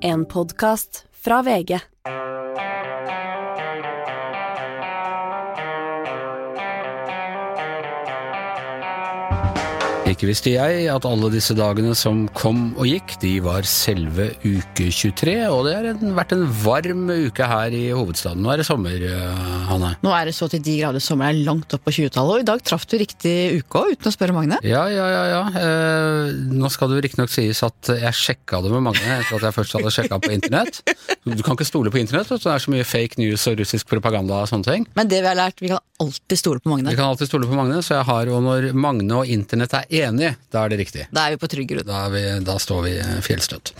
En podkast fra VG. Ikke visste jeg at alle disse dagene som kom og gikk, de var selve uke 23, og det har vært en varm uke her i hovedstaden. Nå er det sommer, eh, Hanne. Nå er det så til de grader sommer er langt opp på 20-tallet, og i dag traff du riktig uke òg, uten å spørre Magne. Ja, ja, ja, ja. Eh, nå skal det jo riktignok sies at jeg sjekka det med Magne etter at jeg først hadde sjekka på internett. Du kan ikke stole på internett, det er så mye fake news og russisk propaganda og sånne ting. Men det vi har lært, vi kan alltid stole på Magne. Vi kan alltid stole på Magne, så jeg har, jo når Magne og internett er enige, da er det riktig. Da er vi på trygg grunn. Da, vi, da står vi fjellstøtt.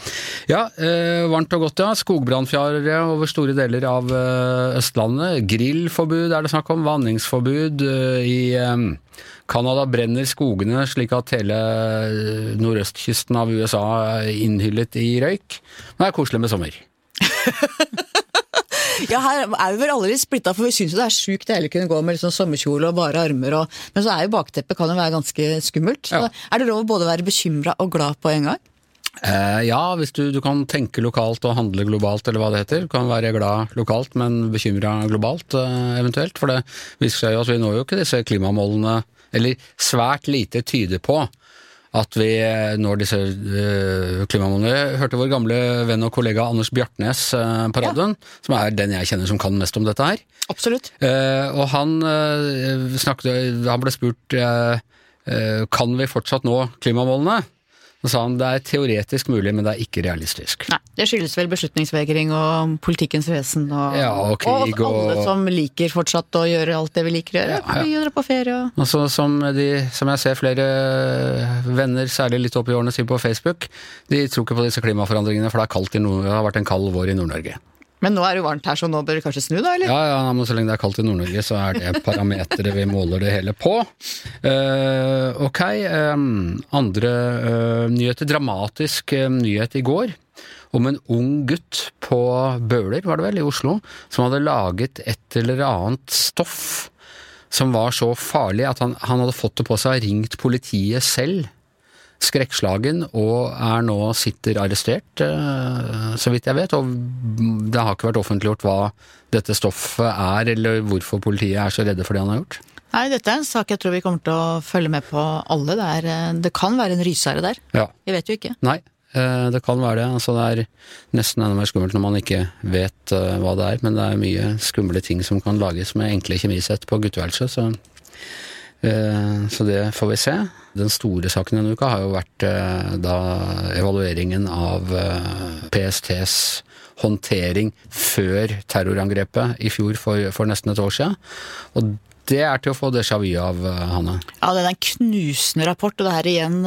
Ja, eh, varmt og godt, ja. Skogbrannfjære over store deler av eh, Østlandet. Grillforbud er det snakk om. Vanningsforbud. Eh, I eh, Canada brenner skogene slik at hele eh, nordøstkysten av USA er innhyllet i røyk. Men det er koselig med sommer. Ja, her er vi vel alle litt splitta, for vi syns jo det er sjukt det hele kunne gå med liksom sommerkjole og bare armer og Men så er jo bakteppet kan jo være ganske skummelt. Så Ja. er det lov å både være bekymra og glad på en gang? Eh, ja, hvis du, du kan tenke lokalt og handle globalt, eller hva det heter. Du kan være glad lokalt, men bekymra globalt, eh, eventuelt. For det viser seg jo at vi når jo ikke disse klimamålene, eller svært lite tyder på at vi eh, når disse eh, klimamålene. Hørte vår gamle venn og kollega Anders Bjartnes eh, på radioen, som er den jeg kjenner som kan mest om dette her. Absolutt. Og han snakket Han ble spurt kan vi fortsatt nå klimamålene. Så sa han det er teoretisk mulig, men det er ikke realistisk. Nei, Det skyldes vel beslutningsvegring og politikkens vesen og, Ja, og krig og alle som liker fortsatt å gjøre alt det vi liker å gjøre. Ja, ja. Dra på ferie og Og så som, de, som jeg ser flere venner, særlig litt opp i årene, sier på Facebook, de tror ikke på disse klimaforandringene, for det, er kaldt i Nord det har vært en kald vår i Nord-Norge. Men nå er det jo varmt her, så nå bør det kanskje snu, da, eller? Ja, ja, men så lenge det er kaldt i Nord-Norge, så er det parameteret vi måler det hele på. Uh, ok, um, andre uh, nyheter. Dramatisk uh, nyhet i går om en ung gutt på Bøler, var det vel, i Oslo, som hadde laget et eller annet stoff som var så farlig at han, han hadde fått det på seg og ringt politiet selv skrekkslagen og er nå sitter arrestert, eh, så vidt jeg vet. Og det har ikke vært offentliggjort hva dette stoffet er, eller hvorfor politiet er så redde for det han har gjort. Nei, dette er en sak jeg tror vi kommer til å følge med på alle. Det, er, eh, det kan være en rysere der. Ja. Vi vet jo ikke. Nei, eh, det kan være det. Altså, det er nesten enda mer skummelt når man ikke vet hva det er, men det er mye skumle ting som kan lages med enkle kjemisett på gutteværelset, så så det får vi se. Den store saken denne uka har jo vært eh, da evalueringen av eh, PSTs håndtering før terrorangrepet i fjor for, for nesten et år siden. Og det er til å få déjà vu av, eh, Hanne. Ja, det er en knusende rapport, og det er igjen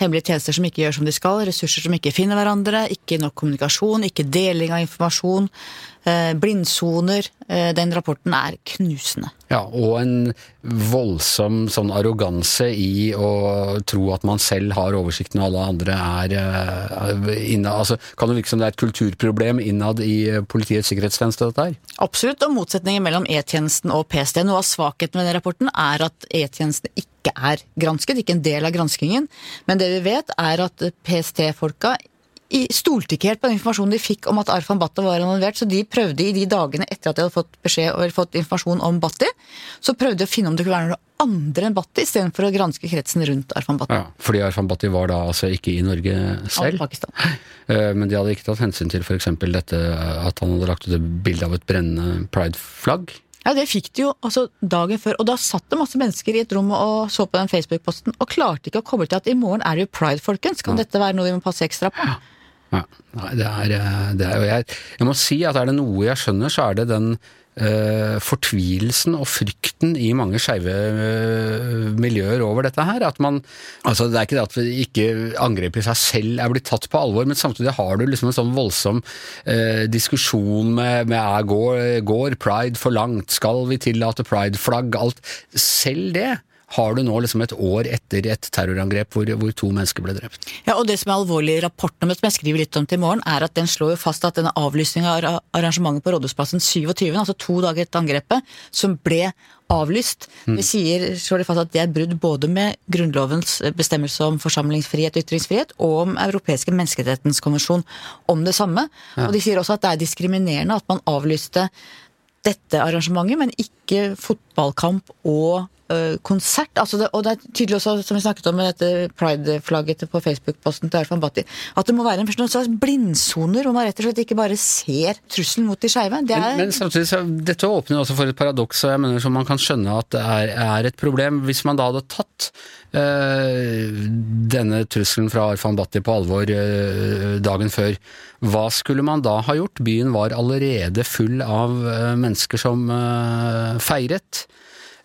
hemmelige tjenester som ikke gjør som de skal, ressurser som ikke finner hverandre, ikke nok kommunikasjon, ikke deling av informasjon, blindsoner. Eh, den rapporten er knusende. Ja, og en voldsom sånn arroganse i å tro at man selv har oversikten og alle andre er inne. innad Altså, kan det virke som det er et kulturproblem innad i eh, Politiets sikkerhetstjeneste, dette her? Absolutt, og motsetningen mellom E-tjenesten og PST. Noe av svakheten med den rapporten er at E-tjenesten ikke er gransket, ikke en del av granskingen. Men det vi vet, er at PST-folka stolte ikke helt på den informasjonen de fikk om at Arfan Bhatti var involvert, så de prøvde i de dagene etter at de hadde fått beskjed eller fått informasjon om Bhatti, så prøvde de å finne om det kunne være noe andre enn Bhatti, istedenfor å granske kretsen rundt Arfan Bhatti. Ja, fordi Arfan Bhatti var da altså ikke i Norge selv? selv, Pakistan. Eh, men de hadde ikke tatt hensyn til f.eks. dette at han hadde lagt ut et bilde av et brennende pride-flagg. Ja, det fikk de jo altså dagen før, og da satt det masse mennesker i et rom og så på den Facebook-posten, og klarte ikke å koble til at i morgen er det jo pride, folkens. Kan dette være noe vi må passe ekstra på? Ja, nei, det er, eh, det er jo jeg, jeg må si at er det noe jeg skjønner, så er det den eh, fortvilelsen og frykten i mange skeive eh, miljøer over dette her. At man Altså, det er ikke det at ikke angrepet i seg selv er blitt tatt på alvor, men samtidig har du liksom en sånn voldsom eh, diskusjon med, med er, går, går pride for langt? Skal vi tillate prideflagg? Alt. Selv det har du nå liksom et år etter et terrorangrep hvor, hvor to mennesker ble drept. Ja, og det som er alvorlig i rapporten, som jeg skriver litt om til i morgen, er at den slår jo fast at denne avlysninga av arrangementet på Rådhusplassen 27., altså to dager etter angrepet, som ble avlyst. Det sier, slår de fast at det er brudd både med Grunnlovens bestemmelse om forsamlingsfrihet og ytringsfrihet, og om Europeiske menneskerettighetens konvensjon om det samme. Og de sier også at det er diskriminerende at man avlyste dette arrangementet, men ikke fotballkamp og konsert. Altså det, og det er tydelig også, som vi snakket om med dette pride-flagget på Facebook-posten til Arfan Bhatti, at det må være en noen slags blindsoner hvor man rett og slett ikke bare ser trusselen mot de skeive. Det Men, men samtidig, så, dette åpner også for et paradoks, og jeg mener som man kan skjønne at det er, er et problem. Hvis man da hadde tatt øh, denne trusselen fra Arfan Bhatti på alvor øh, dagen før, hva skulle man da ha gjort? Byen var allerede full av øh, mennesker som eh, feiret.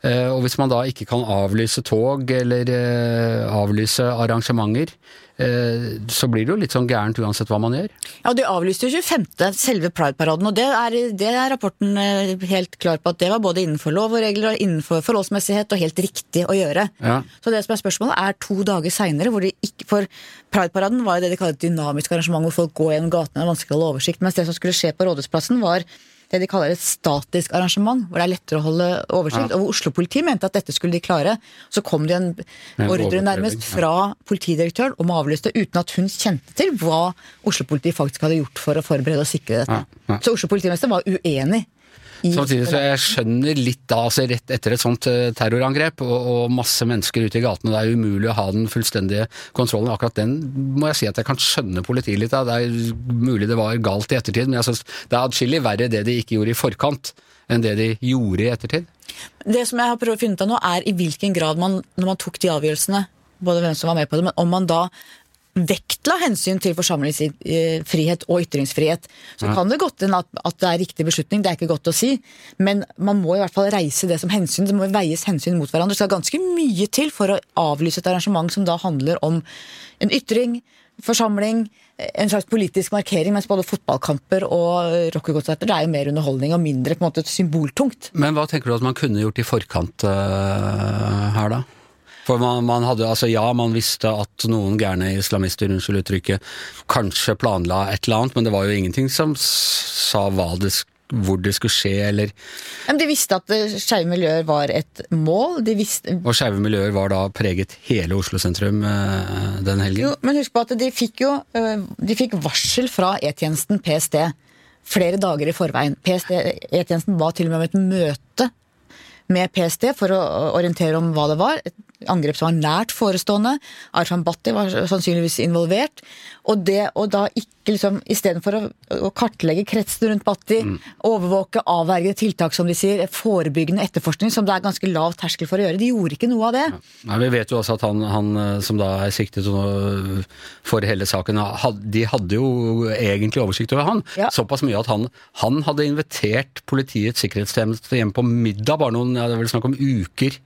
Eh, Og hvis man da ikke kan avlyse tog eller eh, avlyse arrangementer, eh, så blir det jo litt sånn gærent uansett hva man gjør. Ja, De avlyste jo 25. selve Pride-paraden, og det er, det er rapporten helt klar på at det var både innenfor lov og regler og innenfor forholdsmessighet og helt riktig å gjøre. Ja. Så det som er spørsmålet er to dager seinere, hvor de ikke For Pride-paraden var jo det de kaller et dynamisk arrangement hvor folk går gjennom gatene og vanskelig å holde oversikt, mens det som skulle skje på Rådhusplassen var det de kaller et statisk arrangement, hvor det er lettere å holde oversikt. Og hvor Oslo-politiet mente at dette skulle de klare. Så kom det en En ordre nærmest ja. fra politidirektøren om å avlyse det, uten at hun kjente til hva Oslo-politiet faktisk hadde gjort for å forberede og sikre dette. Ja, ja. Så Oslo-politimester var uenig Samtidig så jeg skjønner litt da, altså rett etter et sånt eh, terrorangrep og, og masse mennesker ute i gatene, det er umulig å ha den fullstendige kontrollen. Akkurat den må jeg si at jeg kan skjønne politiet litt av. Det er mulig det var galt i ettertid, men jeg synes det er adskillig verre det de ikke gjorde i forkant enn det de gjorde i ettertid. Det som jeg har prøvd å finne ut av nå, er i hvilken grad man, når man tok de avgjørelsene, både hvem som var med på det, men om man da vektla hensyn til forsamlingsfrihet og ytringsfrihet. Så kan det godt hende at, at det er riktig beslutning, det er ikke godt å si, men man må i hvert fall reise det som hensyn. Det må veies hensyn mot hverandre. Det skal ganske mye til for å avlyse et arrangement som da handler om en ytring, forsamling, en slags politisk markering, mens både fotballkamper og rockekonserter det er jo mer underholdning og mindre på en måte symboltungt. Men hva tenker du at man kunne gjort i forkant uh, her, da? For man, man hadde, altså Ja, man visste at noen gærne islamister, unnskyld uttrykket, kanskje planla et eller annet, men det var jo ingenting som sa hva det, hvor det skulle skje, eller Men de visste at eh, skeive miljøer var et mål. De visste, Og skeive miljøer var da preget hele Oslo sentrum eh, den helgen. jo, men husk på at de fikk jo øh, De fikk varsel fra E-tjenesten PST flere dager i forveien. PST, E-tjenesten ba til og med om et møte med PST for å orientere om hva det var. Angrep som var nært forestående. Arfan Bhatti var sannsynligvis involvert. Og, det, og da ikke liksom Istedenfor å, å kartlegge kretsen rundt Bhatti, overvåke, avverge tiltak, som de sier, forebyggende etterforskning, som det er ganske lav terskel for å gjøre. De gjorde ikke noe av det. Nei, Vi vet jo også at han, han eh, som da er siktet for hele saken, de hadde jo egentlig oversikt over han. Ja. Såpass mye at han, han hadde invitert Politiets sikkerhetstjeneste hjem på middag bare noen ja, det er vel snakk om uker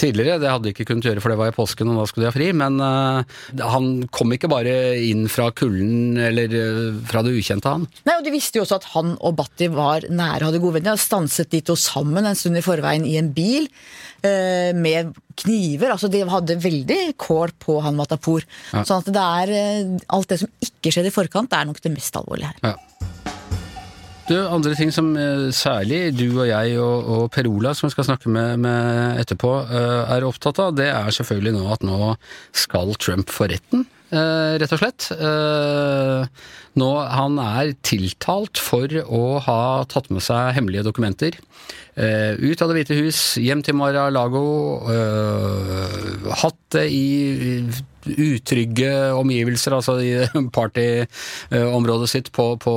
tidligere. Det hadde de ikke kunnet gjøre, for det var i påsken, og da skulle de ha fri. Men eh, han kom ikke bare inn fra kulden eller eh, fra det ukjente, han. Nei, og De visste jo også at han og Bhatti var nære, hadde gode venner. og Stanset de to sammen en stund i forveien i en bil eh, med kniver. altså De hadde veldig kål på han Matapour. Ja. Sånn at det er alt det som ikke skjedde i forkant, det er nok det mest alvorlige her. Ja. Du, andre ting som eh, særlig du og jeg og, og Per Ola, som vi skal snakke med, med etterpå, eh, er opptatt av, det er selvfølgelig nå at nå skal Trump for retten. eh, rett og slett. Nå, han er tiltalt for å ha tatt med seg hemmelige dokumenter. ut av Det hvite hus, hjem til Mar-a-Lago, hatt det i utrygge omgivelser, altså i partyområdet sitt på, på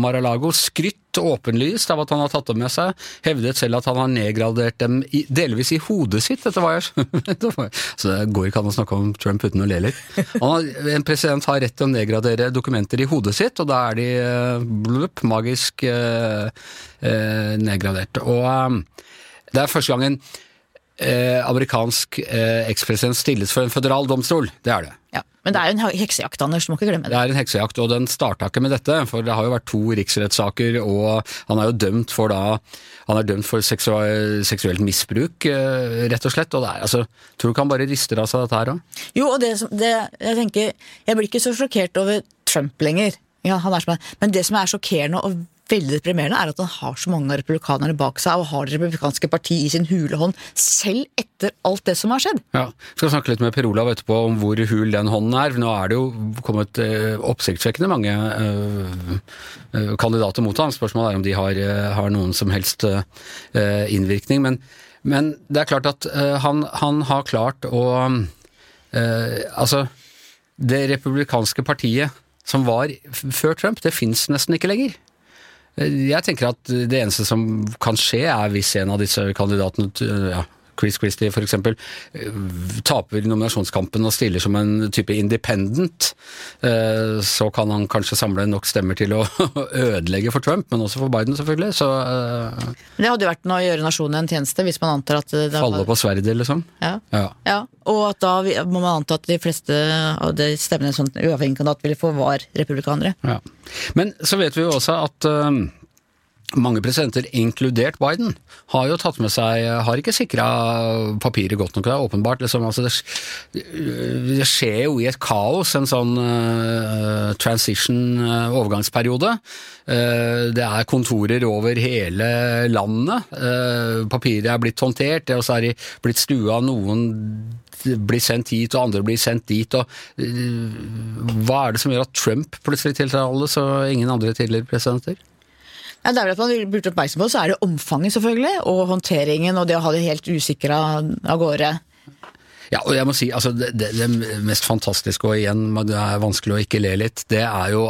Mar-a-Lago. Skrytt åpenlyst av at han har tatt dem med seg. Hevdet selv at han har nedgradert dem i, delvis i hodet sitt. Dette var jeg, så det går ikke an å snakke om Trump uten å le litt. Har, en president har rett til å nedgradere dokumenter i hodet sitt, og da er de eh, blup, magisk eh, eh, nedgradert. Og eh, det er første gangen eh, amerikansk eh, ekspresident stilles for en føderal domstol. Det er det. Ja. Men det er jo en heksejakt, Anders. Du må ikke glemme Det det. er en heksejakt, og den starta ikke med dette. For det har jo vært to riksrettssaker, og han er jo dømt for da Han er dømt for seksuelt misbruk, eh, rett og slett. Og det er altså Tror du ikke han bare rister av seg dette her òg? Jo, og det, som- det, jeg tenker Jeg blir ikke så sjokkert over Trump lenger. Ja, han er som. Men det som er sjokkerende og veldig deprimerende, er at han har så mange republikanere bak seg, og har det republikanske parti i sin hule hånd, selv etter alt det som har skjedd. Ja, Skal snakke litt med Per Olav etterpå om hvor hul den hånden er. Nå er det jo kommet eh, oppsiktsvekkende mange eh, eh, kandidater mot ham. Spørsmålet er om de har, eh, har noen som helst eh, innvirkning. Men, men, det er klart at eh, han, han, har klart å eh, Altså, det republikanske partiet som var før Trump, det fins nesten ikke lenger. Jeg tenker at det eneste som kan skje, er hvis en av disse kandidatene ja, Chris Christie f.eks. taper nominasjonskampen og stiller som en type independent, eh, så kan han kanskje samle nok stemmer til å ødelegge for Trump, men også for Biden, selvfølgelig. Så eh, Det hadde jo vært å gjøre nasjonen en tjeneste, hvis man antar at Falle på sverdet, liksom? Ja. ja. ja. Og at da må man anta at de fleste av de stemmene som uavhengig kandidat ville få, var republikanere. Ja. Men så vet vi jo også at mange presidenter, inkludert Biden, har jo tatt med seg Har ikke sikra papiret godt nok. Det er åpenbart. Liksom, altså det, det, skjer jo i et kaos, en sånn uh, transition, uh, overgangsperiode. Uh, det er kontorer over hele landet. papiret er blitt håndtert, og så er de blitt stua. Noen blir sendt hit, og andre blir sendt dit. Og, hva er det som gjør at Trump plutselig tiltar alle, så ingen andre tidligere presidenter? Ja, det er vel at man blir oppmerksom på, så er det omfanget, selvfølgelig, og håndteringen og det å ha det helt usikra av gårde. Ja, og jeg må si, altså det, det, mest fantastiske, og igjen det er vanskelig å ikke le litt, det er jo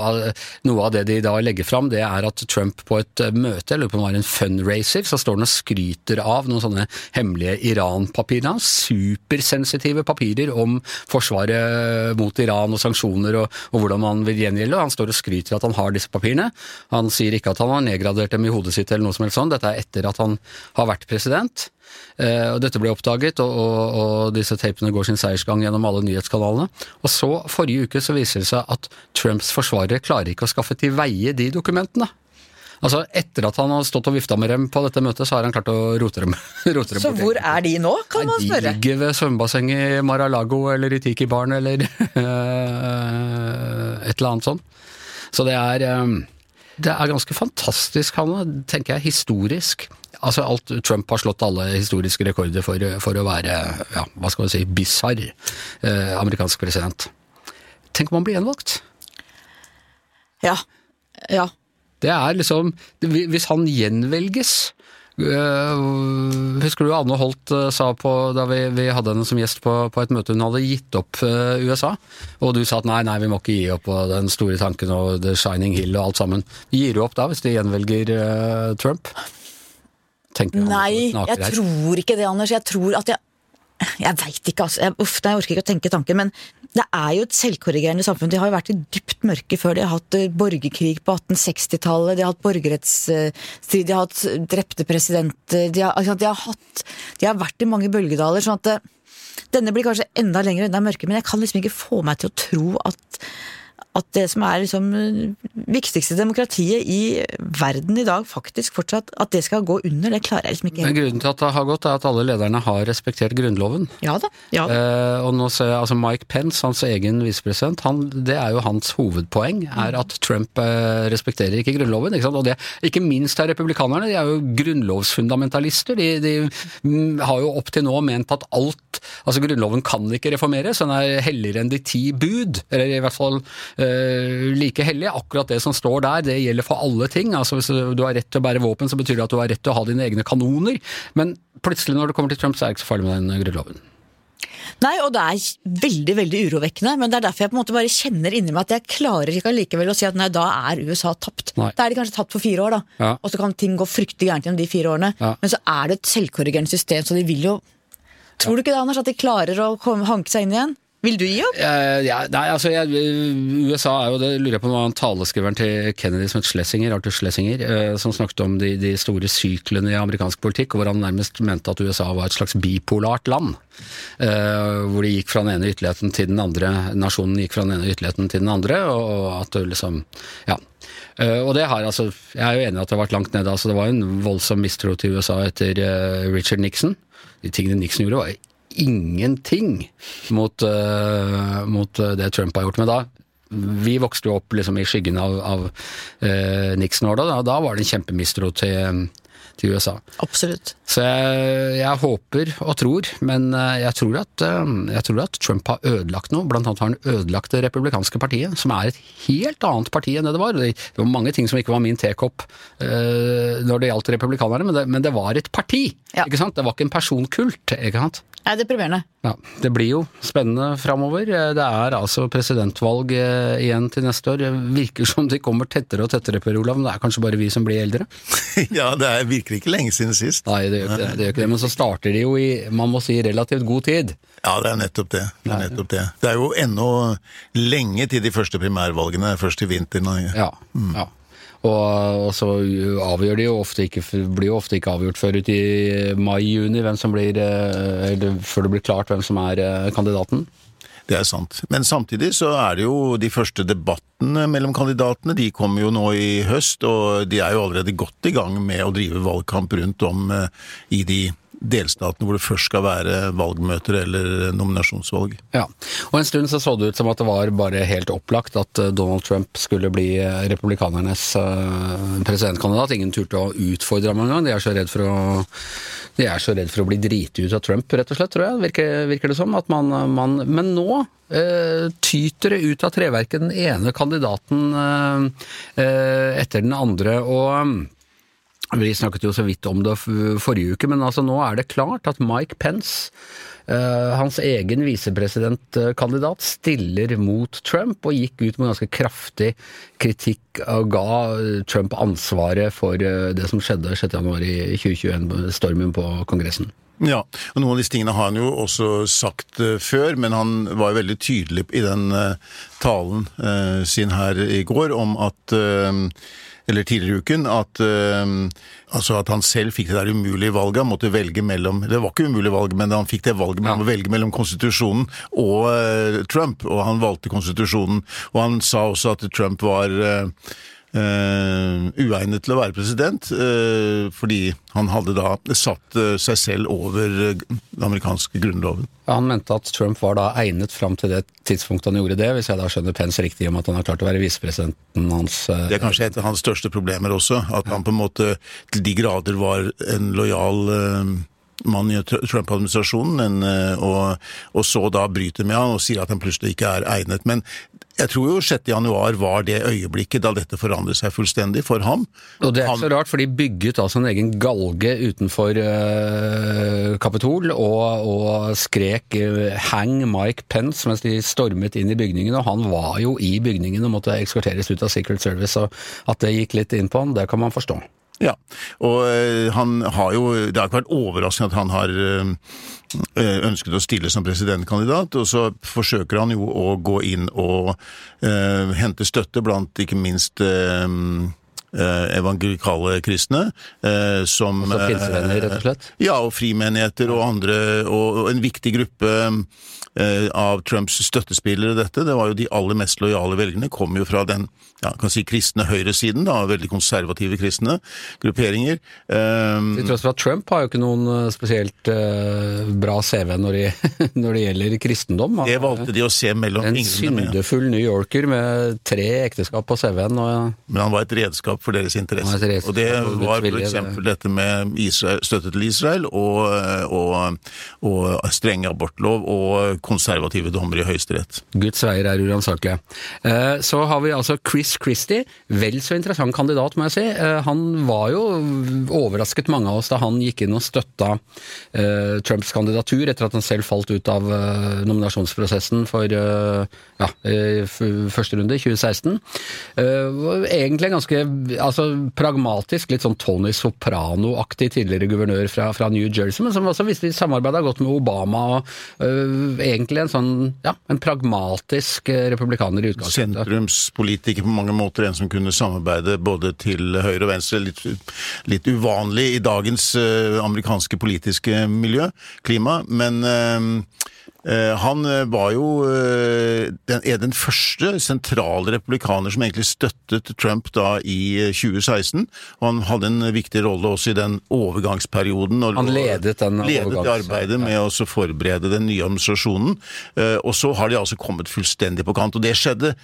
noe av det de da legger fram, det er at Trump på et eh, møte, eller på en fundraiser, så står han og skryter av noen sånne hemmelige Iran-papirer. Supersensitive papirer om forsvaret mot Iran og sanksjoner og, og hvordan man vil gjengjelde. Han står og skryter at han har disse papirene. Han sier ikke at han har nedgradert dem i hodet sitt eller noe som helst sånt. Dette er etter at han har vært president. Eh, og Dette ble oppdaget, og, og, og disse tapene går sin seiersgang gjennom alle nyhetskanalene. Og så, forrige uke, så viser det seg at Trumps forsvarere klarer ikke å skaffe til veie de dokumentene. Altså, Etter at han har stått og vifta med dem på dette møtet, så har han klart å rote dem, rote dem Så hvor er de nå, kan man spørre? De ligger ved svømmebassenget i Mar-a-Lago eller i Tiki-baren eller et eller annet sånt. Så det er, eh, det er ganske fantastisk, Hanne, tenker jeg, historisk altså alt, Trump har slått alle historiske rekorder for, for å være ja, hva skal man si, bisarr eh, amerikansk president. Tenk om han blir gjenvalgt? Ja. Ja. Det er liksom Hvis han gjenvelges Uh, husker du Anne Holt uh, sa på, da vi, vi, hadde henne som gjest på, på, et møte, hun hadde gitt opp uh, USA? Og du sa at nei, nei, vi må ikke gi opp og den store tanken og The Shining Hill og alt sammen. Gir du opp da, hvis de gjenvelger Trump? Nei, jeg tror ikke det, Anders. Jeg tror at jeg jeg veit ikke, altså. Jeg, uff, jeg orker ikke å tenke tanken. Men det er jo et selvkorrigerende samfunn. De har jo vært i dypt mørke før. De har hatt eh, borgerkrig på 1860-tallet, de har hatt borgerrettsstrid, de har hatt drepte presidenter. De har, de har, hatt, de har vært i mange bølgedaler. sånn at eh, denne blir kanskje enda lenger enda mørkere, men jeg kan liksom ikke få meg til å tro at at det som er liksom eh, viktigste demokratiet i verden i dag, faktisk fortsatt, at det skal gå under, det klarer jeg liksom ikke. Men Grunnen til at det har gått, er at alle lederne har respektert Grunnloven. Ja da. Ja. Eh, og nå ser jeg, altså Mike Pence, hans egen visepresident, det er jo hans hovedpoeng, er at Trump eh, respekterer ikke Grunnloven. Ikke sant? Og det, ikke minst er republikanerne, de er jo grunnlovsfundamentalister. De, de mm, har jo opp til nå ment at alt Altså, Grunnloven kan ikke reformeres, den er helligere enn de ti bud. Eller i hvert fall Eh, like hellig. Akkurat det som står der, det gjelder for alle ting. Altså Hvis du har rett til å bære våpen, så betyr det at du har rett til å ha dine egne kanoner. Men plutselig, når det kommer til Trump, så er det ikke så farlig med den grunnloven. Nei, og det er veldig veldig urovekkende, men det er derfor jeg på en måte bare kjenner inni meg at jeg klarer ikke allikevel å si at nei, da er USA tapt. Nei. Da er de kanskje tapt for fire år, da. Ja. Og så kan ting gå fryktelig gærent gjennom de fire årene. Ja. Men så er det et selvkorrigerende system, så de vil jo Tror du ikke det, Anders, at de klarer å komme, hanke seg inn igjen? Vil du gi opp? Uh, ja, nei, altså jeg, USA er jo det, lurer jeg på noe det taleskriveren til Kennedy som het Schlesinger, Arthur Schlesinger, uh, som snakket om de, de, store syklene i amerikansk politikk, hvor han nærmest mente at USA var et slags bipolart land. Uh, hvor de gikk fra den ene ytterligheten til den andre, nasjonen gikk fra den ene ytterligheten til den andre, og, og at det liksom Ja. Uh, og det har altså, Jeg er jo enig i at det har vært langt nede. altså Det var en voldsom mistro til USA etter uh, Richard Nixon. De tingene Nixon gjorde, var ingenting mot, uh, mot, det Trump har gjort. Men da vi vokste jo opp liksom i skyggen av, av uh, Nixon-åra, da, da var det en kjempemistro til, til USA. Absolutt. Så jeg, jeg håper og tror, men eh, jeg tror, at, eh, jeg tror at Trump har ødelagt noe. Blant annet har han ødelagt det republikanske partiet, som er et helt annet parti enn det det var. Det var mange ting som ikke var min tekopp uh, når det gjaldt republikanerne, men det, men det var et parti. Ja. Det var ikke en personkult. ikke sant? Det er deprimerende. Ja, Det blir jo spennende framover. Det er altså presidentvalg eh, igjen til neste år. Det virker som de kommer tettere og tettere, Per Olav, men det er kanskje bare vi som blir eldre? ja, det er, virker ikke lenge siden sist. Nei, det gjør ikke det. det, gjør ikke det. Men så starter de jo i, man må si, relativt god tid. Ja, det er nettopp det. Det er, nettopp det. Det er jo ennå lenge til de første primærvalgene, først i vinter. Ja, ja. Og, så avgjør de jo ofte ikke, blir jo ofte ikke avgjort før ut i mai-juni, hvem som blir eh, Eller før det blir klart hvem som er eh, kandidaten. Det er sant. Men samtidig så er det jo de første debattene mellom kandidatene. De kommer jo nå i høst, og de er jo allerede godt i gang med å drive valgkamp rundt om eh, i de delstatene hvor det først skal være valgmøter eller nominasjonsvalg. Ja, og En stund så så det ut som at det var bare helt opplagt at eh, Donald Trump skulle bli eh, republikanernes eh, presidentkandidat. Ingen turte å utfordre ham engang. De er så redd for å de er så redd for å bli driti ut av Trump, rett og slett, tror jeg. Virker, virker det som. At man, man men nå eh, tyter det ut av treverket den ene kandidaten eh, etter den andre. og vi snakket jo så vidt om det forrige uke, men altså nå er det klart at Mike Pence, uh, hans egen visepresidentkandidat, stiller mot Trump og gikk ut med ganske kraftig kritikk og ga Trump ansvaret for uh, det som skjedde 6.1 i 2021, stormen på Kongressen. Ja, og noen av disse tingene har han jo også sagt uh, før, men han var jo veldig tydelig i den uh, talen uh, sin her i går om at eller tidligere i uken, at, altså at han selv fikk det der umulige valget. Han måtte velge mellom Det var ikke umulig valg, men han fikk det valget mellom ja. å velge mellom konstitusjonen og Trump, og han valgte konstitusjonen. Og han sa også at Trump var Uh, uegnet til å være president, uh, fordi han hadde da satt uh, seg selv over den amerikanske grunnloven. Han mente at Trump var da egnet fram til det tidspunktet han gjorde det, hvis jeg da skjønner Pence riktig om at han har klart å være visepresidenten hans Det er kanskje et av hans største problemer også, at han på en måte til de grader var en lojal mann i Trump-administrasjonen, og, og, så da bryter med han og sier at han plutselig ikke er egnet. Men jeg tror jo 6. januar var det øyeblikket da dette forandret seg fullstendig for ham. Og det er ikke så rart, for de bygget altså en egen galge utenfor uh, Kapitol og, og skrek uh, 'hang Mike Pence' mens de stormet inn i bygningen, og han var jo i bygningen og måtte ekskorteres ut av Secret Service, og at det gikk litt inn på han, det kan man forstå. Ja, og uh, han har jo Det har ikke vært overraskende at han har Eh, ønsket å stille som presidentkandidat, og så forsøker han jo å gå inn og hente støtte blant ikke minst evangelikale kristne. Eh, som Også pinsevenner, rett og slett? Ja, og frimenigheter og andre, og en viktig gruppe eh, av Trumps støttespillere dette. Det var jo de aller mest lojale velgerne, kom jo fra den ja, kan si kristne høyresiden, da, veldig konservative kristne grupperinger. Til tross for at Trump har jo ikke noen eh, spesielt bra CV når det, når det, gjelder kristendom. Det valgte de å se mellom En syndefull New Yorker med tre ekteskap på CV-en. Men han var et redskap for deres interesse. Og det var f.eks. dette med Israel, støtte til Israel og, og, og streng abortlov og konservative dommer i Høyesterett. Guds veier er uransakelige. Uh, så har vi altså Chris Christie, vel så interessant kandidat, må jeg si. Eh, han var jo overrasket mange av oss da han gikk inn og støtta uh, Trumps kandidatur etter at han selv falt ut av nominasjonsprosessen for ja, første runde i 2016. egentlig ganske altså, pragmatisk, litt sånn Tony Soprano-aktig tidligere guvernør fra, fra, New Jersey, men som også visste samarbeida godt med Obama. og Egentlig en sånn ja, en pragmatisk republikaner i utgangspunktet. Sentrumspolitiker på mange måter en som kunne samarbeide både til høyre og venstre. Litt, litt uvanlig i dagens uh, amerikanske politiske miljø, klima. Men uh, Uh, han var jo uh, den, er den første sentrale republikaner som egentlig støttet Trump da i 2016. Og han hadde en viktig rolle også i den overgangsperioden. Han ledet den ledet arbeidet med ja. å forberede den nye administrasjonen. Og så har de altså kommet fullstendig på kant. Og det skjedde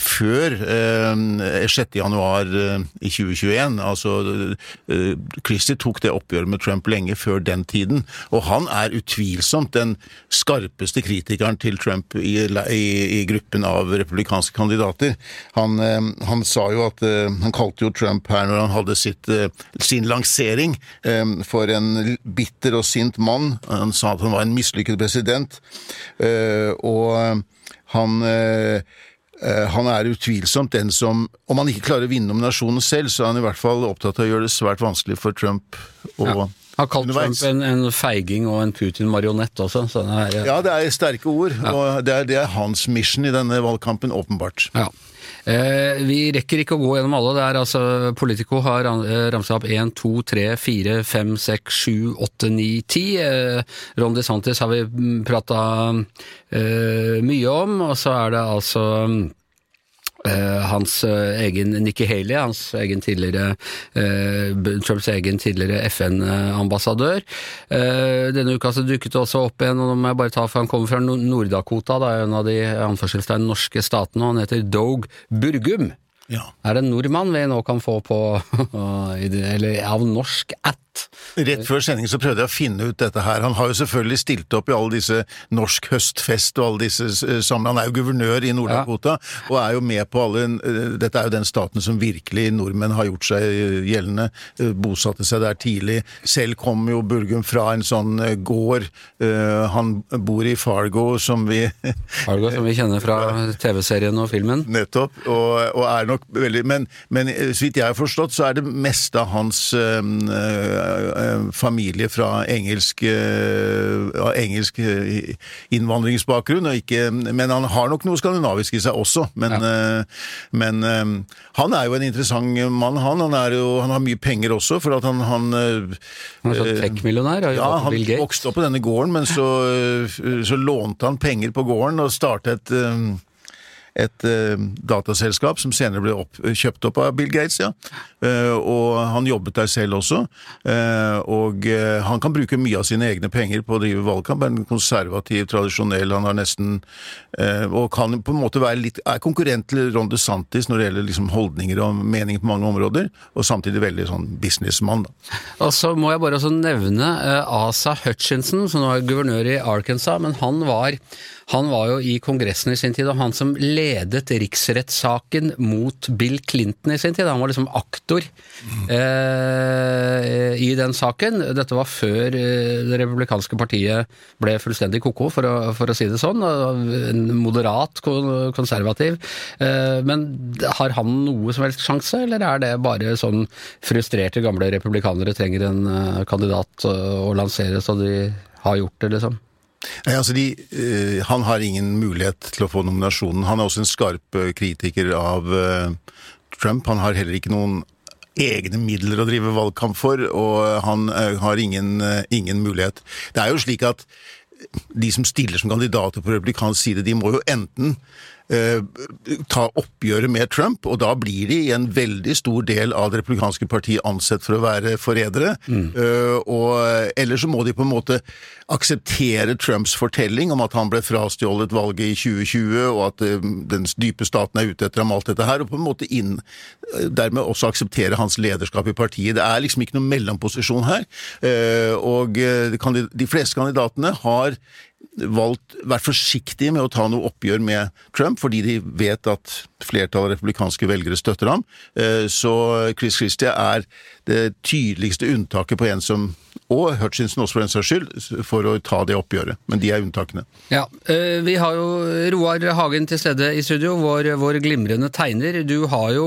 før eh, 6. januar eh, i 2021. Altså, eh, Christie tok det oppgjøret med Trump lenge før den tiden, og han er utvilsomt den skarpeste kritikeren til Trump i, i, i gruppen av republikanske kandidater. Han, eh, han sa jo at eh, Han kalte jo Trump her når han hadde sitt, eh, sin lansering eh, for en bitter og sint mann. Han sa at han var en mislykket president, og han han er utvilsomt den som Om han ikke klarer å vinne nominasjonen selv, så er han i hvert fall opptatt av å gjøre det svært vanskelig for Trump å Ja. Har kalt. Trump en, en feiging og en Putin-marionett også. Så det er, Ja, det er sterke ord, og det er, det er hans mission i denne valgkampen, åpenbart. Ja. Eh, vi rekker ikke å gå gjennom alle. Det er altså Politico har eh, ramsa opp 1, 2, 3, 4, 5, 6, 7, 8, 9, 10. Eh, Ron DeSantis har vi prata eh, mye om, og så er det altså hans eh, egen Nikki Haley, hans egen tidligere eh, Trumps egen tidligere FN-ambassadør. Eh, denne uka så dukket det også opp en, og nå må jeg bare ta for han kommer fra Nord-Dakota, det er en av de anførselstegn norske statene, og han heter Doug Burgum. Ja. Er det en nordmann vi nå kan få på Eller av norsk at? Rett før sending så prøvde jeg å finne ut dette her. Han har jo selvfølgelig stilt opp i alle disse Norsk høstfest og alle disse eh, sammen. Han er jo guvernør i Nord-Dakota, og er jo med på alle eh, Dette er jo den staten som virkelig nordmenn har gjort seg gjeldende. eh, Bosatte seg der tidlig. Selv kom jo Bulgum fra en sånn gård. Han bor i Fargo, som vi Fargo, som vi kjenner fra TV-serien og filmen. Nettopp, og, og er nok veldig Men, men så vidt jeg har forstått, så er det meste av hans eh, familie fra engelsk, eh, engelsk eh, innvandringsbakgrunn, ikke, men han har nok noe skandinavisk i seg også. Men, eh, men eh, han er jo en interessant mann, han. Han, jo, han har mye penger også, for at han, han eh, Han er sånn tech-millionær. ja, han vokste opp på denne gården, men så, så lånte han penger på gården og startet eh, et eh, dataselskap som senere ble opp, kjøpt opp av Bill Gates, ja. Eh, og han jobbet der selv også. Eh, og han kan bruke mye av sine egne penger på å drive valgkamp. Er en konservativ, tradisjonell, han har nesten Og kan på en måte være litt Er konkurrent til Ron DeSantis når det gjelder liksom holdninger og meninger på mange områder, og samtidig veldig sånn businessmann, da. Og så må jeg bare også nevne Asa Hutchinson, som er guvernør i Arkansas, men han var, han var jo i Kongressen i sin tid, og han som ledet riksrettssaken mot Bill Clinton i sin tid. Han var liksom aktor eh, i den saken. Dette var før eh, det republikanske partiet ble fullstendig ko-ko, for, for å si det sånn. En moderat konservativ. Eh, men har han noe som helst sjanse, eller er det bare sånn frustrerte gamle republikanere trenger en eh, kandidat eh, å lansere, så de har gjort det, liksom? Nei, altså de, uh, Han har ingen mulighet til å få nominasjonen. Han er også en skarp eh, kritiker av uh, Trump. Han har heller ikke noen egne midler å drive valgkamp for, og han uh, har ingen, ingen mulighet. Det er jo slik at de som stiller som kandidater på republikansk side, de må jo enten ta oppgjøret med Trump, og da blir de i en veldig stor del av det republikanske partiet ansett for å være forrædere. Mm. og Eller så må de på en måte akseptere Trumps fortelling om at han ble frastjålet valget i 2020, og at eh, den dype staten er ute etter ham alt dette her, og på en måte inn, eh, dermed også akseptere hans lederskap i partiet. Det er liksom ikke noen mellomposisjon her. Eh, og eh, de de fleste kandidatene har valgt, vært forsiktige med å ta noe oppgjør med Trump, fordi de vet at flertallet av republikanske velgere støtter ham. Eh, Så Chris Christie er det tydeligste unntaket på en som og Hutchinson også for den saks skyld, for å ta det oppgjøret. Men de er unntakene. Ja, eh, Vi har jo Roar Hagen til stede i studio, vår, vår glimrende tegner. Du har jo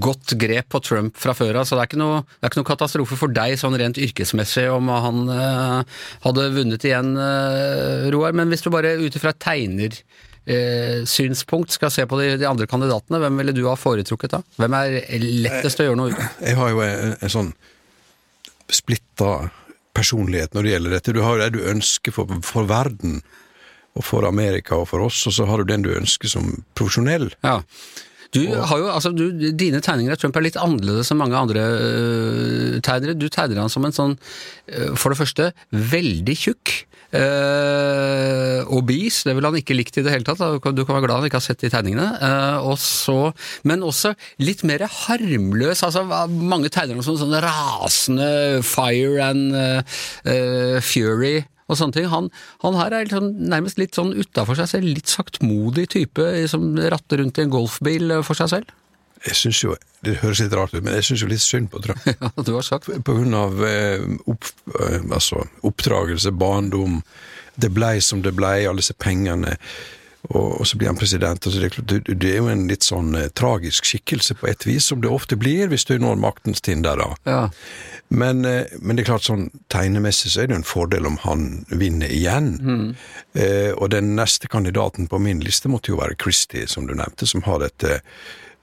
godt grep på Trump fra før av, så det er, ikke noe, det er ikke noe katastrofe for deg sånn rent yrkesmessig om han eh, hadde vunnet igjen, eh, Roar. Men hvis du bare ut ifra et tegnersynspunkt skal se på de, de andre kandidatene, hvem ville du ha foretrukket da? Hvem er lettest å gjøre noe ut av? Jeg har jo en, en sånn splitta personlighet når det gjelder dette. Du har det du ønsker for, for verden, og for Amerika og for oss, og så har du den du ønsker som profesjonell. Ja. Du har jo, altså du, Dine tegninger av Trump er litt annerledes enn mange andre øh, tegnere. Du tegner han som en sånn, øh, for det første, veldig tjukk, Eh, obese, det ville han ikke likt i det hele tatt. Du kan være glad han ikke har sett de tegningene. Eh, og så, men også litt mer harmløs. altså Mange tegner ham som sånn rasende fire and eh, eh, fury og sånne ting. Han, han her er liksom, nærmest litt sånn utafor seg selv, litt saktmodig type som ratter rundt i en golfbil eh, for seg selv. Jeg synes jo, Det høres litt rart ut, men jeg syns jo litt synd på Trump. Ja, du har sagt. På grunn av eh, opp, eh, altså, oppdragelse, barndom. Det blei som det blei, alle disse pengene. Og, og så blir han president. Altså så det, det er jo en litt sånn eh, tragisk skikkelse på et vis, som det ofte blir hvis du når maktens tinder. da. Ja. Men, eh, men det er klart sånn tegnemessig så er det jo en fordel om han vinner igjen. Eh, og den neste kandidaten på min liste måtte jo være Christie, som du nevnte, som har dette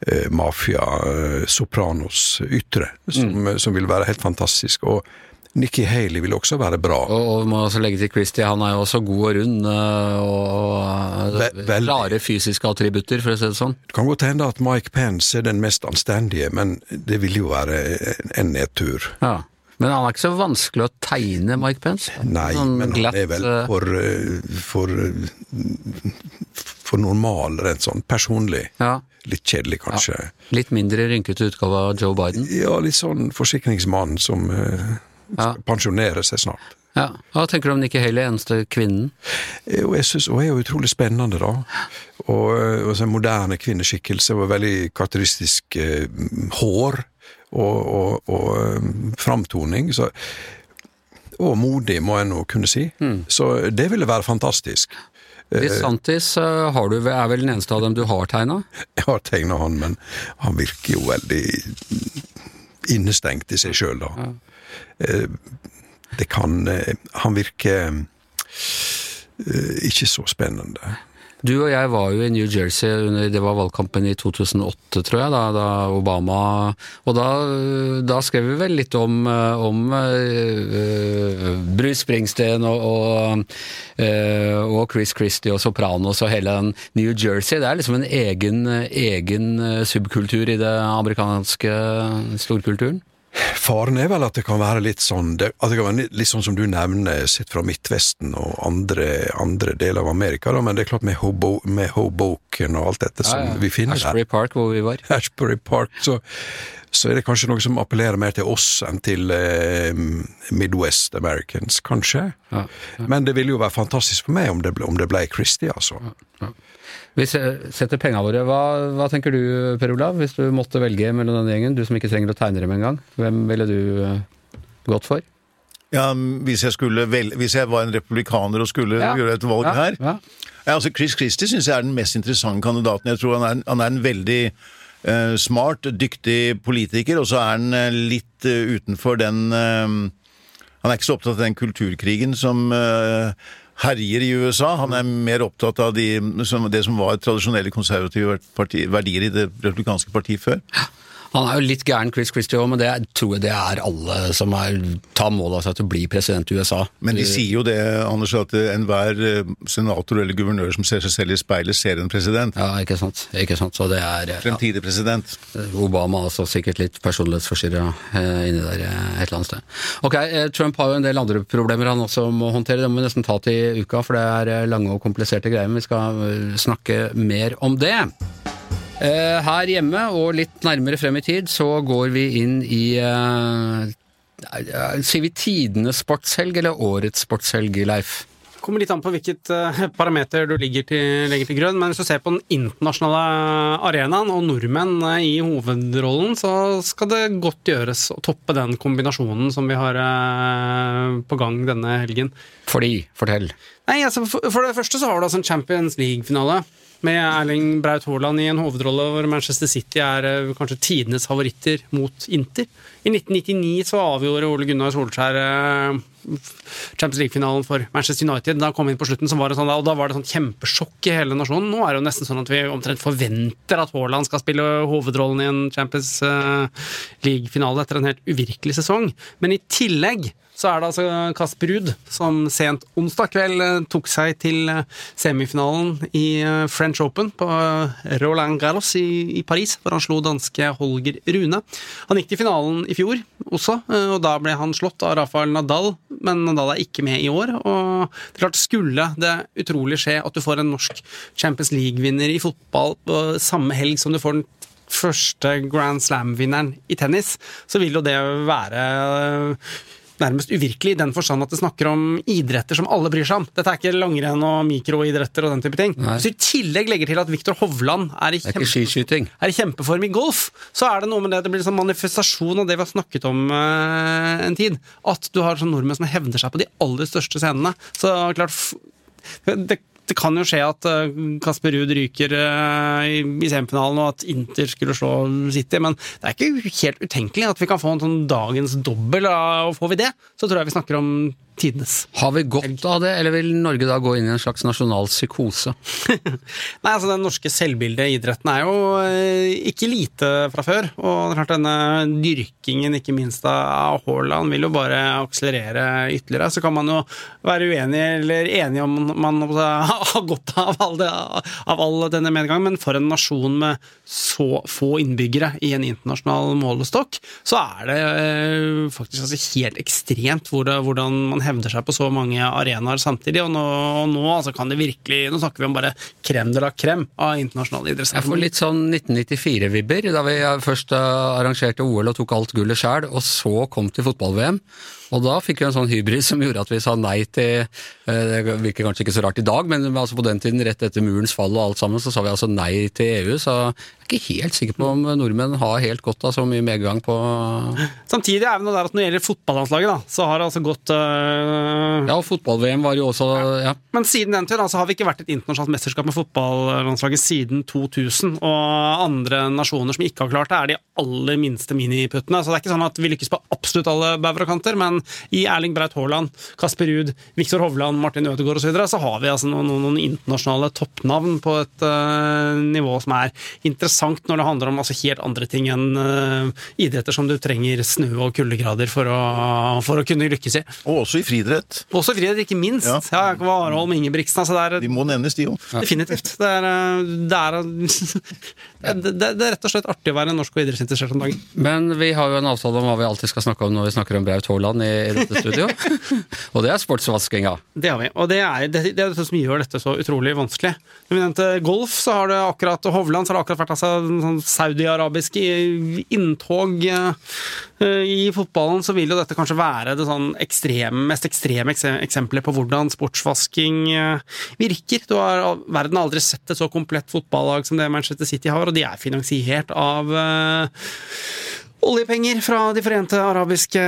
eh, mafia, eh, sopranos ytre, som, som vil være helt fantastisk. Og Nikki Haley vil også være bra. Og, og må også legge til Christie, han er jo også god og rund, øh, og rare klare fysiske attributter, for å si det sånn. Det kan godt hende at Mike Pence er den mest anstendige, men det vil jo være en nedtur. Ja. Men han er ikke så vanskelig å tegne, Mike Pence. Nei, Sånn men han glatt, er vel for, eh, for, eh, for normal, rent sånn personlig. ja. Litt kjedelig, kanskje. Litt mindre rynkete utgave av Joe Biden. Ja, litt sånn forsikringsmann som eh, Ja. pensjonerer seg snart. Ja. Hva tenker du om Nikki Haley, eneste kvinnen? Jo, jeg synes, hun er jo utrolig spennende, da. Og, eh, og en moderne kvinneskikkelse, og veldig karakteristisk eh, hår og, og, og eh, framtoning. Så, og modig, må jeg nå kunne si. Så det ville være fantastisk. DeSantis øh, har du, er vel den eneste av dem du har tegna? Jeg har tegna han, men han virker jo veldig innestengt i seg sjøl, da. Ja. Det kan eh, Han virker eh, ikke så spennende. Du og jeg var jo i New Jersey under det var valgkampen i 2008, tror jeg, da, da Obama Og da, da skrev vi vel litt om, eh, om uh, Bruce Springsteen og, og, uh, og Chris Christie og Sopranos og hele den New Jersey. Det er liksom en egen, egen subkultur i det amerikanske storkulturen. Faren er vel at det kan være litt sånn det, at det kan være litt sånn som du nevner, sett fra Midtvesten og andre, andre deler av Amerika, da, men det er klart med, Hobo, med Hoboken og alt dette som vi finner der. Ashbury Park, hvor vi var. Ashbury Park, så, så er det kanskje noe som appellerer mer til oss enn til eh, Midwest Americans, kanskje. Ja, Men det ville jo være fantastisk for meg om det ble, om det ble Christie, altså. Vi se- setter penga våre. Hva, hva tenker du, Per Olav, hvis du måtte velge mellom denne gjengen? Du som ikke trenger å tegne dem engang. Hvem ville du eh, gått for? Ja, hvis jeg, skulle vel, hvis jeg var en republikaner og skulle Ja. gjøre et valg Ja, her ja. Altså Chris Christie syns jeg er den mest interessante kandidaten. Jeg tror han er, han er en veldig eh, smart, dyktig politiker, og så er han eh, litt utenfor den Han er ikke så opptatt av den kulturkrigen som herjer i USA. Han er mer opptatt av de, som, det som var tradisjonelle konservative verdier i det republikanske partiet før. Han er jo litt gæren, Chris Christie òg, men det tror jeg det er alle som er, tar mål av seg til å bli president i USA. Men de sier jo det, Anders, at eh, enhver eh, senator eller guvernør som ser seg selv i speilet, ser en president. Ja, ikke sant. Ikke sant? Så det er Fremtidig president. Obama er også sikkert litt personlighetsforstyrra eh, inni der eh, et eller annet sted. Ok, eh, Trump har jo en del andre problemer han også må håndtere, det må vi nesten ta til uka, for det er eh, lange og kompliserte greier, men vi skal eh, snakke mer om det. Eh, Her hjemme, og litt nærmere frem i tid, så går vi inn i eh, Sier vi tidenes sportshelg eller årets sportshelg, Leif? kommer litt an på hvilket eh, parameter du ligger til, legger til grunn, men hvis du ser på den internasjonale arenaen og nordmenn i hovedrollen, så skal det godt gjøres å toppe den kombinasjonen som vi har på gang denne helgen. Fordi, fortell. Nei, altså for, for det første så har du altså en Champions League-finale med Erling Braut Haaland i en hovedrolle hvor Manchester City er eh, kanskje tidenes favoritter mot Inter. I 1999 så avgjorde Ole Gunnar Solskjær eh, Champions League-finalen for Manchester United. Da kom kom inn på slutten, var sånn, og da var det sånn kjempesjokk i hele nasjonen. Nå er det jo nesten sånn at vi omtrent forventer at Haaland skal spille hovedrollen i en Champions eh, League-finale etter en helt uvirkelig sesong. Men i tillegg så er det altså Kasper Ruud som sent onsdag kveld eh, tok seg til eh, semifinalen i French Open på Roland Garros i, Paris, hvor han slo danske Holger Rune. Han gikk til finalen i fjor også, og da ble han slått av Rafael Nadal men Nadal er ikke med i år. Og det er klart, skulle det utrolig skje at du får en norsk Champions League-vinner i fotball på samme helg som du får den første Grand Slam-vinneren i tennis, så vil jo det være nærmest uvirkelig i den forstand at det snakker om idretter som alle bryr seg om. Dette er ikke langrenn og mikroidretter og den type ting. Nei. Hvis du i tillegg legger til at Viktor Hovland er i, kjempe, er i kjempeform i golf, så er det noe med det. Det blir en sånn manifestasjon av det vi har snakket om eh, en tid. At du har sånn nordmenn som hevder seg på de aller største scenene. Så klart det, det kan jo skje at eh, Kasper Ruud ryker eh, i, i semifinalen, og at Inter skulle slå City, men det er ikke helt utenkelig at vi kan få en sånn dagens dobbel. Og får vi det, så tror jeg vi snakker om tidenes. Har vi godt av det, eller vil Norge da gå inn i en slags nasjonal psykose? Nei, altså Den norske selvbildet i idretten er jo eh, ikke lite fra før. Og det klart denne dyrkingen, ikke minst av Haaland, vil jo bare akselerere ytterligere. Så kan man jo være uenig eller enig om man har godt av all, det, av all denne medgangen, men for en nasjon med så få innbyggere i en internasjonal målestokk, så er det eh, faktisk altså helt ekstremt hvordan man hevder seg på så mange arenaer samtidig. Og nå, og nå altså kan det virkelig Nå snakker vi om bare krem de la krem av internasjonale Jeg får litt sånn 1994-vibber, da vi først eh, arrangerte OL og tok alt gullet sjæl, og så kom til fotball-VM. Og da fikk vi en sånn hybris som gjorde at vi sa nei til eh, Det virker kanskje ikke så rart i dag, men altså på den tiden, rett etter murens fall og alt sammen, så sa vi altså nei til EU. Så jeg er ikke helt sikker på om nordmenn har helt godt av så mye medgang på Samtidig er vi nå der at når det gjelder fotballandslaget, da, så har det altså gått øh, Ja, og fotball-VM var jo også ja. Men siden den tid da, så har vi ikke vært et internasjonalt mesterskap med fotballandslaget siden 2000. Og andre nasjoner som ikke har klart det, er de aller minste miniputtene. Så det er ikke sånn at vi lykkes på absolutt alle bauger og kanter, men i Erling Braut Haaland, Kasper Ruud, Viktor Hovland, Martin Ødegaard osv. Så, videre, så har vi altså noen, noen, noen internasjonale toppnavn på et uh, nivå som er interessant når det handler om altså, helt andre ting enn uh, idretter som du trenger snø og kuldegrader for å, for å kunne lykkes i. Og også i friidrett. Også i friidrett, ikke minst. Ja. Ja, Warholm Ingebrigtsen. Altså det er De må nevnes, de òg. Definitivt. Det er, eh, det, er, det, det, det er rett og slett artig å være norsk og idrettsinteressert om dagen. Men vi har jo en avtale om hva vi alltid skal snakke om når vi snakker om Braut Haaland i, dette studio. og det er sportsvaskinga. Det har vi. Og det er det, det er dette som gjør dette så utrolig vanskelig. Når vi nevnte golf, så har det akkurat og Hovland, så har det akkurat vært altså, sånn saudi-arabisk inntog eh, i fotballen, så vil jo dette kanskje være det sånn ekstreme, mest ekstreme eksempelet på hvordan sportsvasking eh, virker. Du har verden har aldri sett et så komplett fotballag som det Manchester City har, og de er finansiert av eh, oljepenger fra De forente arabiske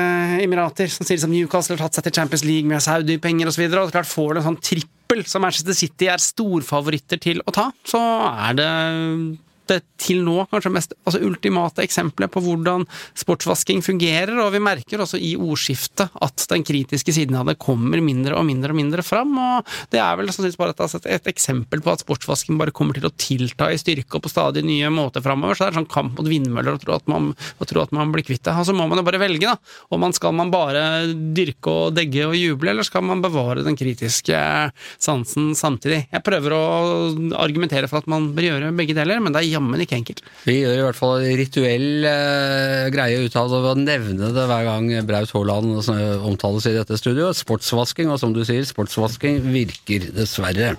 emirater, som sier som Newcastle har tatt seg til Champions League med Saudi-penger osv. Klart får du en sånn trippel som Manchester City er storfavoritter til å ta, så er det det til nå kanskje mest altså ultimate eksempelet på hvordan sportsvasking fungerer, og vi merker også i ordskiftet at den kritiske siden av det kommer mindre og mindre og mindre fram, og det er vel bare altså et, eksempel på at sportsvasking bare kommer til å tilta i styrke og på stadig nye måter framover, så det er sånn kamp mot vindmøller å tro at man, tro at man blir kvitt det. Og så må man jo bare velge, da, om man skal man bare dyrke og degge og juble, eller skal man bevare den kritiske sansen samtidig? Jeg prøver å argumentere for at man bør gjøre begge deler, men det er jammen ikke enkelt. Vi gjør i hvert fall rituell eh, greie ut av å nevne det hver gang Braut Haaland eh, omtales i dette studioet. Sportsvasking, og som du sier, sportsvasking virker dessverre.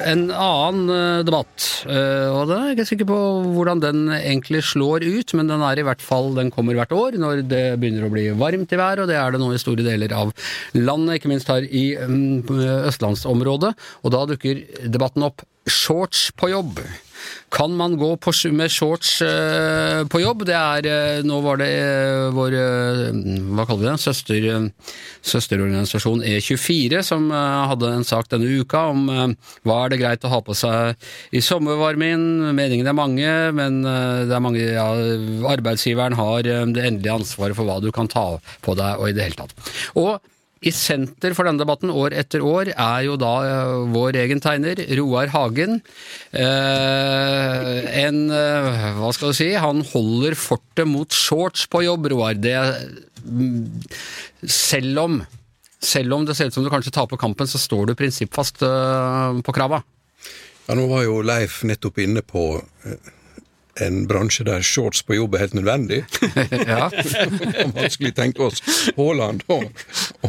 En annen eh, debatt, eh, og den er jeg ikke sikker på hvordan den egentlig slår ut, men den er i hvert fall, den kommer hvert år når det begynner å bli varmt i vær, og det er det nå i store deler av landet, ikke minst her i mm, østlandsområdet. Og da dukker debatten opp shorts på jobb. Kan man gå på, med shorts eh, på jobb? Det er eh, Nå var det eh, vår Hva kaller vi det? Søster, søsterorganisasjon E24 som hadde en sak denne uka om hva er det greit å ha på seg i sommervarmen. Meningene er mange, men det er mange ja, Arbeidsgiveren har det endelige ansvaret for hva du kan ta på deg, og i det hele tatt. Og i senter for denne debatten år etter år er jo da eh, vår egen tegner, Roar Hagen. Eh, en eh, Hva skal du si? Han holder fortet mot shorts på jobb, Roar. Det mm, Selv om selv om det ser ut som du kanskje taper kampen, så står du prinsippfast på krava. Ja, nå var jo Leif nettopp inne på en bransje der shorts på jobb er helt nødvendig. ja. Skulle tenke oss Haaland og,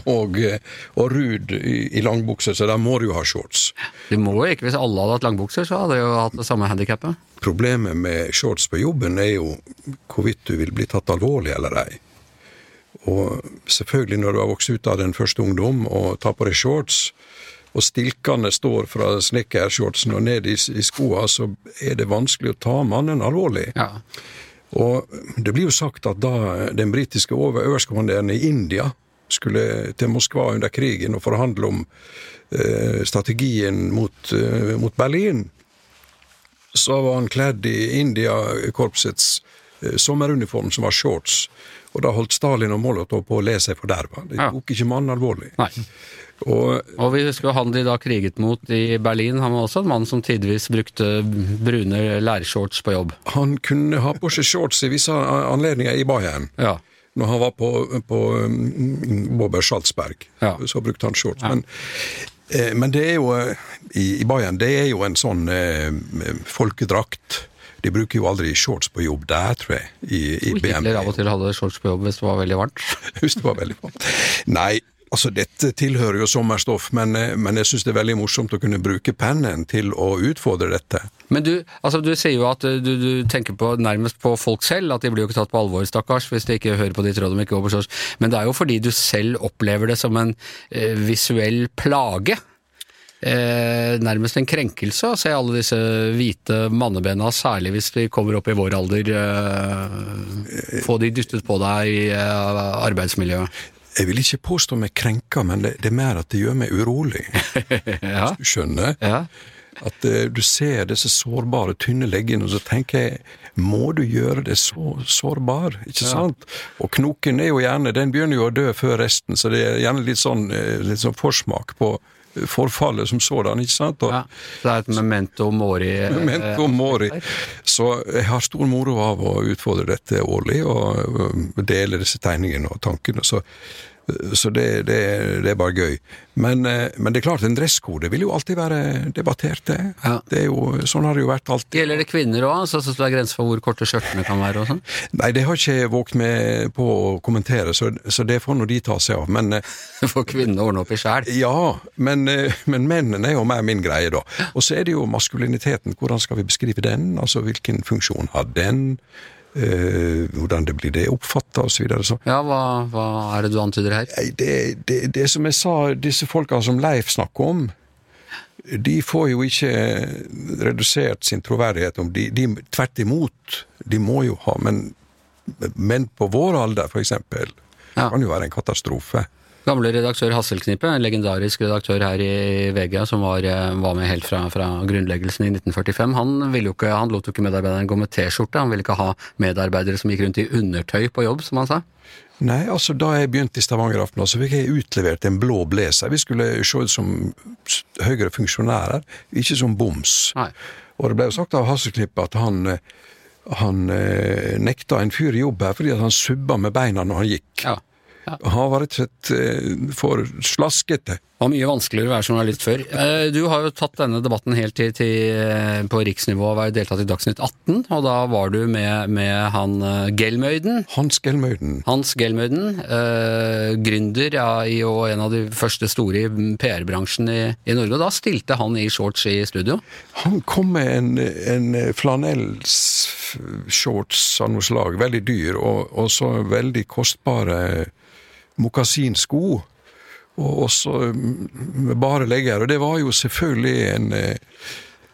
og, eh, og Ruud i, i langbukser, så da må du jo ha shorts. Du må jo ikke, Hvis alle hadde hatt langbukser, så hadde de jo hatt det samme handikappet. Problemet med shorts på jobben er jo hvorvidt du vil bli tatt alvorlig eller ei. Og selvfølgelig, når du har vokst ut av den første ungdom og tar på deg shorts, og stilkene står fra snekkershortsen og ned i, i skoa, så er det vanskelig å ta mannen alvorlig. Ja. Og det blir jo sagt at da den britiske øverstkommanderende i India skulle til Moskva under krigen og forhandle om eh, strategien mot, eh, mot Berlin, så var han kledd i India-korpsets eh, sommeruniform, som var shorts. Og da holdt Stalin og Molotov på å le seg forderva. De Ja. tok ikke mannen alvorlig. Nei. Og Og vi husker jo han de da kriget mot i Berlin. Han var også en mann som tidvis brukte brune lærshorts på jobb. han kunne ha på seg shorts i visse anledninger i Bayern. Ja. Når han var på, på um, Bober Salzberg, Ja. så brukte han shorts. Men, eh, men det er jo eh, i, i Bayern det er jo en sånn eh, folkedrakt. De bruker jo aldri shorts på jobb der, tror jeg, i, i Hitler BMW. av og til hadde shorts på jobb hvis det var veldig varmt. Hvis det var veldig varmt. Nei, altså dette tilhører jo sommerstoff, men, eh, men jeg syns det er veldig morsomt å kunne bruke pennen til å utfordre dette. Men du, altså du sier jo at du, du tenker på, nærmest på folk selv, at de blir jo ikke tatt på alvor, stakkars, hvis de ikke hører på ditt råd om ikke gå på. Men det er jo fordi du selv opplever det som en eh, visuell plage. Eh, nærmest en krenkelse å se alle disse hvite mannebena, særlig hvis de kommer opp i vår alder. Eh, få de dyttet på deg i eh, arbeidsmiljøet. Jeg vil ikke påstå meg krenka, men det, det er mer at det gjør meg urolig. ja. Du skjønner? ja. At uh, du ser disse sårbare, tynne leggene, og så tenker jeg må du gjøre det så sårbar, ikke sant? Og knoken er jo gjerne, den begynner jo å dø før resten, så det er gjerne litt sånn, eh, litt sånn forsmak på eh, forfallet som sådan, ikke sant? Og, ja. Det er et memento mori. Memento mori. Så jeg har stor moro av å utfordre dette årlig, og dele disse tegningene og tankene. Så, så det, det, det er bare gøy. Men, øh, men det er klart, en dresskode vil jo alltid være debattert, det. Ja. det jo, sånn har det jo vært alltid. Gjelder det kvinner òg? Så syns du det er grenser for hvor korte skjørtene kan være? og sånn? Nei, det har ikke jeg våget med på å kommentere, så, så det får nå de ta seg av. Men øh, For kvinnene ordne opp i sjæl. ja, men, øh, men mennene er jo mer min greie, da. Og så er det jo maskuliniteten. Hvordan skal vi beskrive den? Altså hvilken funksjon har den? Eh, hvordan det blir det oppfatta, osv. Ja, hva, hva er det du antyder her? Det, det, det som jeg sa, disse folka som Leif snakker om, de får jo ikke redusert sin troverdighet om de, de Tvert imot, de må jo ha, men, men på vår alder, for eksempel, Ja. kan jo være en katastrofe. Gamle redaktør Hasselknippe, en legendarisk redaktør her i VG, som var, eh, var med helt fra, fra grunnleggelsen i 1945, han, ville jo ikke, han lot jo ikke medarbeideren gå med T-skjorte. Han ville ikke ha medarbeidere som gikk rundt i undertøy på jobb, som han sa. Nei, altså da jeg begynte i Stavanger Aftenblad, så fikk jeg utlevert en blå blazer. Vi skulle se ut som høyere funksjonærer, ikke som boms. Nei. Og det ble jo sagt av Hasselknipe at han, eh, han eh, nekta en fyr jobb her fordi han subba med beina når han gikk. Ja. Ja. har rett og slett eh, for slaskete. Det var mye vanskeligere å være journalist før. Eh, Du har jo tatt denne debatten helt til, til eh, på riksnivå og vært deltatt i Dagsnytt 18, og da var du med, med han Gelmøyden. Hans Gelmøyden. Hans Gelmøyden, eh, gründer ja, i, og en av de første store i PR-bransjen i, i Norge. Og da stilte han i shorts i studio. Han kom med en, en flanellshorts av noe slag, veldig dyr, og, og så veldig kostbare mokasinsko. Og også med bare legger. Og det var jo selvfølgelig en, eh,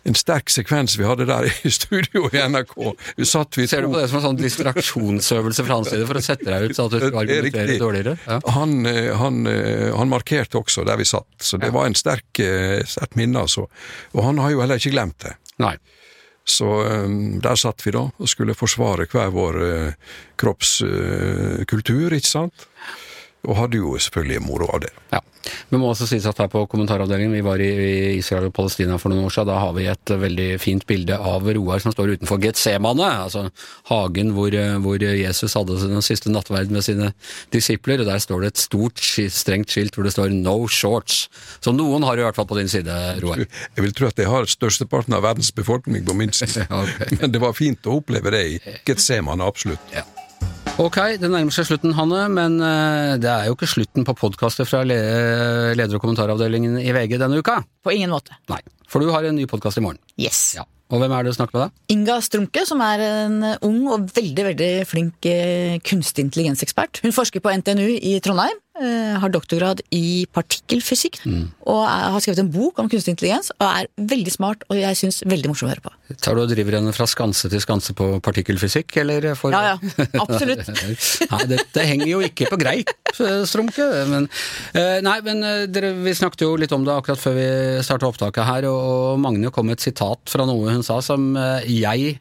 en sterk sekvens vi hadde der i studio i NRK. Vi satt vi Ser du på det som en sånn distraksjonsøvelse fra hans side for å sette deg ut, så at du skal er argumentere dårligere? Ja. Han, eh, han, eh, han markerte også der vi satt, så det var en sterk, eh, sterkt minne. Altså. Og han har jo heller ikke glemt det. Nei. Så eh, der satt vi da og skulle forsvare hver vår kroppskultur, ikke sant? Og hadde jo selvfølgelig moro av det. Ja. Det må også sies at her på kommentaravdelingen, vi var i i Israel og Palestina for noen år siden, da har vi et veldig fint bilde av Roar som står utenfor Getsemane, altså hagen hvor, eh, hvor Jesus hadde den siste nattverd med sine disipler, og der står det et stort, strengt skilt hvor det står 'No shorts'. Så noen har du i hvert fall på din side, Roar. Jeg vil tro at jeg har størsteparten av verdens befolkning på min side. okay. Men det var fint å oppleve det i Getsemane, absolutt. Ja. Ok, det nærmer seg slutten, Hanne, men eh, det er jo ikke slutten på podkaster fra leder- og kommentaravdelingen i VG denne uka. På ingen måte. Nei, for du har en ny podkast i morgen. Yes. Ja. Og hvem er det du snakker med da? Inga Strumke, som er en ung og veldig veldig flink eh, kunstig intelligensekspert. Hun forsker på NTNU i Trondheim, har doktorgrad i partikkelfysikk, og er, har skrevet en bok om kunstig intelligens, og er veldig smart, og jeg syns veldig morsom å høre på. Tar du og driver henne fra skanse til skanse på partikkelfysikk, eller for Ja, ja, absolutt. Nei, dette henger jo ikke på greip, Strumke. Men, eh, nei, men eh, dere, vi snakket jo litt om det akkurat før vi starta opptaket her, og, og Magne kom med et sitat fra noe hun sa som eh, jeg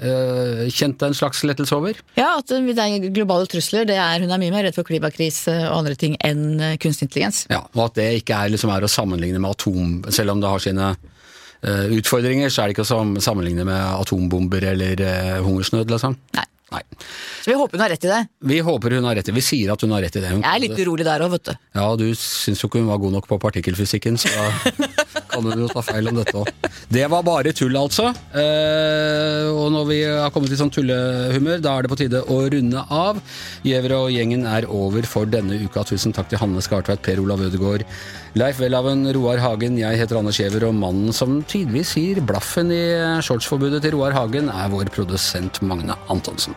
eh, kjente en slags lettelse over. Ja, at det er globale trusler, det er, hun er mye mer redd for klimakrise og andre ting enn eh, kunstig intelligens. Ja, og at det ikke er, liksom, er å sammenligne med atom, selv om det har sine uh, utfordringer, så er det ikke å sammenligne med atombomber eller uh, hungersnød, liksom. Nei. Nei. Så vi håper hun har rett i det. Vi håper hun har rett i det. Vi sier at hun har rett i det. Hun Jeg er litt urolig der òg, vet du. Ja, du syns jo ikke hun var god nok på partikkelfysikken, så kan hun jo ta feil om dette òg. Det var bare tull, altså. Eh, og når vi har kommet i sånn tullehumør, da er det på tide å runde av. Gjever og gjengen er over for denne uka. Tusen takk til Hanne Skartveit, Per Olav Ødegaard, Leif Welhaven, Roar Hagen. Jeg heter Anders Gjever, og mannen som tydeligvis gir blaffen i shortsforbudet til Roar Hagen, er vår produsent Magne Antonsen.